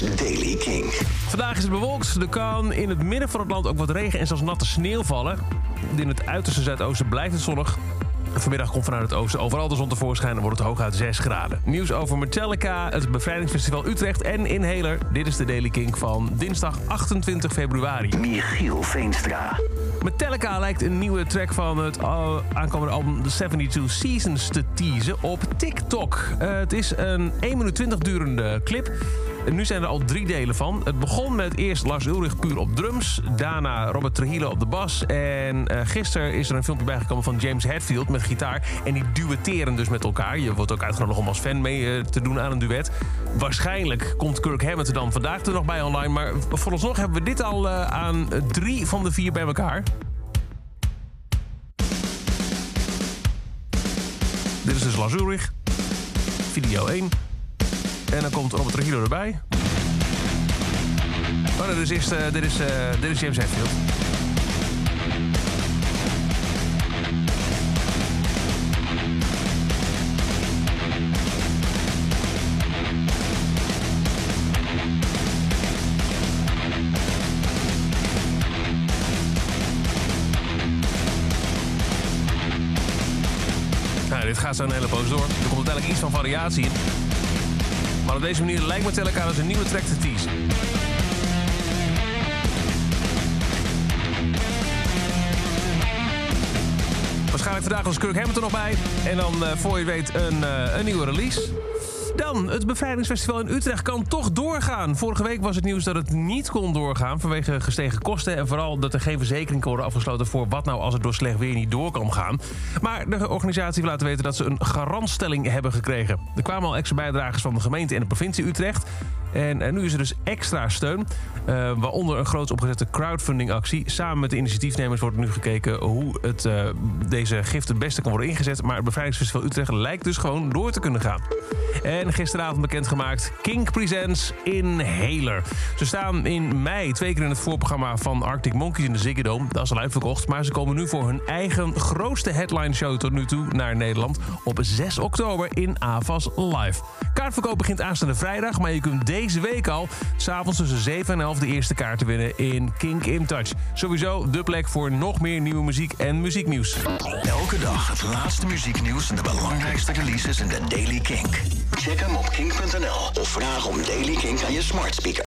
Daily King. Vandaag is het bewolkt. Er kan in het midden van het land ook wat regen en zelfs natte sneeuw vallen. In het uiterste zuidoosten blijft het zonnig. Vanmiddag komt vanuit het oosten overal de zon tevoorschijn en wordt het hooguit 6 graden. Nieuws over Metallica, het Bevrijdingsfestival Utrecht en Inhaler. Dit is de Daily King van dinsdag 28 februari. Michiel Veenstra. Metallica lijkt een nieuwe track van het uh, aankomende album The 72 Seasons te teasen op TikTok. Uh, het is een 1 minuut 20 durende clip. En nu zijn er al drie delen van. Het begon met eerst Lars Ulrich puur op drums. Daarna Robert Trujillo op de bas. En uh, gisteren is er een filmpje bijgekomen van James Hetfield met gitaar. En die duetteren dus met elkaar. Je wordt ook uitgenodigd om als fan mee uh, te doen aan een duet. Waarschijnlijk komt Kirk Hammett er dan vandaag er nog bij online. Maar vooralsnog hebben we dit al uh, aan drie van de vier bij elkaar. Dit is dus Lars Ulrich. Video 1. En dan komt Robert Trujillo erbij. Oh, nee, dit is, dit is, uh, dit is James Hetfield. Nou, dit gaat zo een hele poos door. Er komt uiteindelijk iets van variatie in. Maar op deze manier lijkt Metallica dus een nieuwe track te teasen. Waarschijnlijk vandaag als Kirk er nog bij. En dan, uh, voor je weet, een, uh, een nieuwe release. Dan, het bevrijdingsfestival in Utrecht kan toch doorgaan. Vorige week was het nieuws dat het niet kon doorgaan vanwege gestegen kosten... en vooral dat er geen verzekering kon worden afgesloten voor wat nou als het door slecht weer niet door kan gaan. Maar de organisatie laten weten dat ze een garantstelling hebben gekregen. Er kwamen al extra bijdragers van de gemeente en de provincie Utrecht... En, en nu is er dus extra steun, uh, waaronder een groots opgezette crowdfundingactie. Samen met de initiatiefnemers wordt nu gekeken hoe het, uh, deze gift het beste kan worden ingezet. Maar het Bevrijdingsfestival Utrecht lijkt dus gewoon door te kunnen gaan. En gisteravond bekendgemaakt Kink Presents Inhaler. Ze staan in mei twee keer in het voorprogramma van Arctic Monkeys in de Ziggo Dome. Dat is al uitverkocht, maar ze komen nu voor hun eigen grootste headline show tot nu toe naar Nederland op 6 oktober in Avas Live. Kaartverkoop begint aanstaande vrijdag, maar je kunt deze week al s'avonds tussen 7 en 11 de eerste kaarten winnen in Kink in Touch. Sowieso de plek voor nog meer nieuwe muziek en muzieknieuws. Elke dag het laatste muzieknieuws en de belangrijkste releases in de Daily Kink. Check hem op kink.nl of vraag om Daily Kink aan je smart speaker.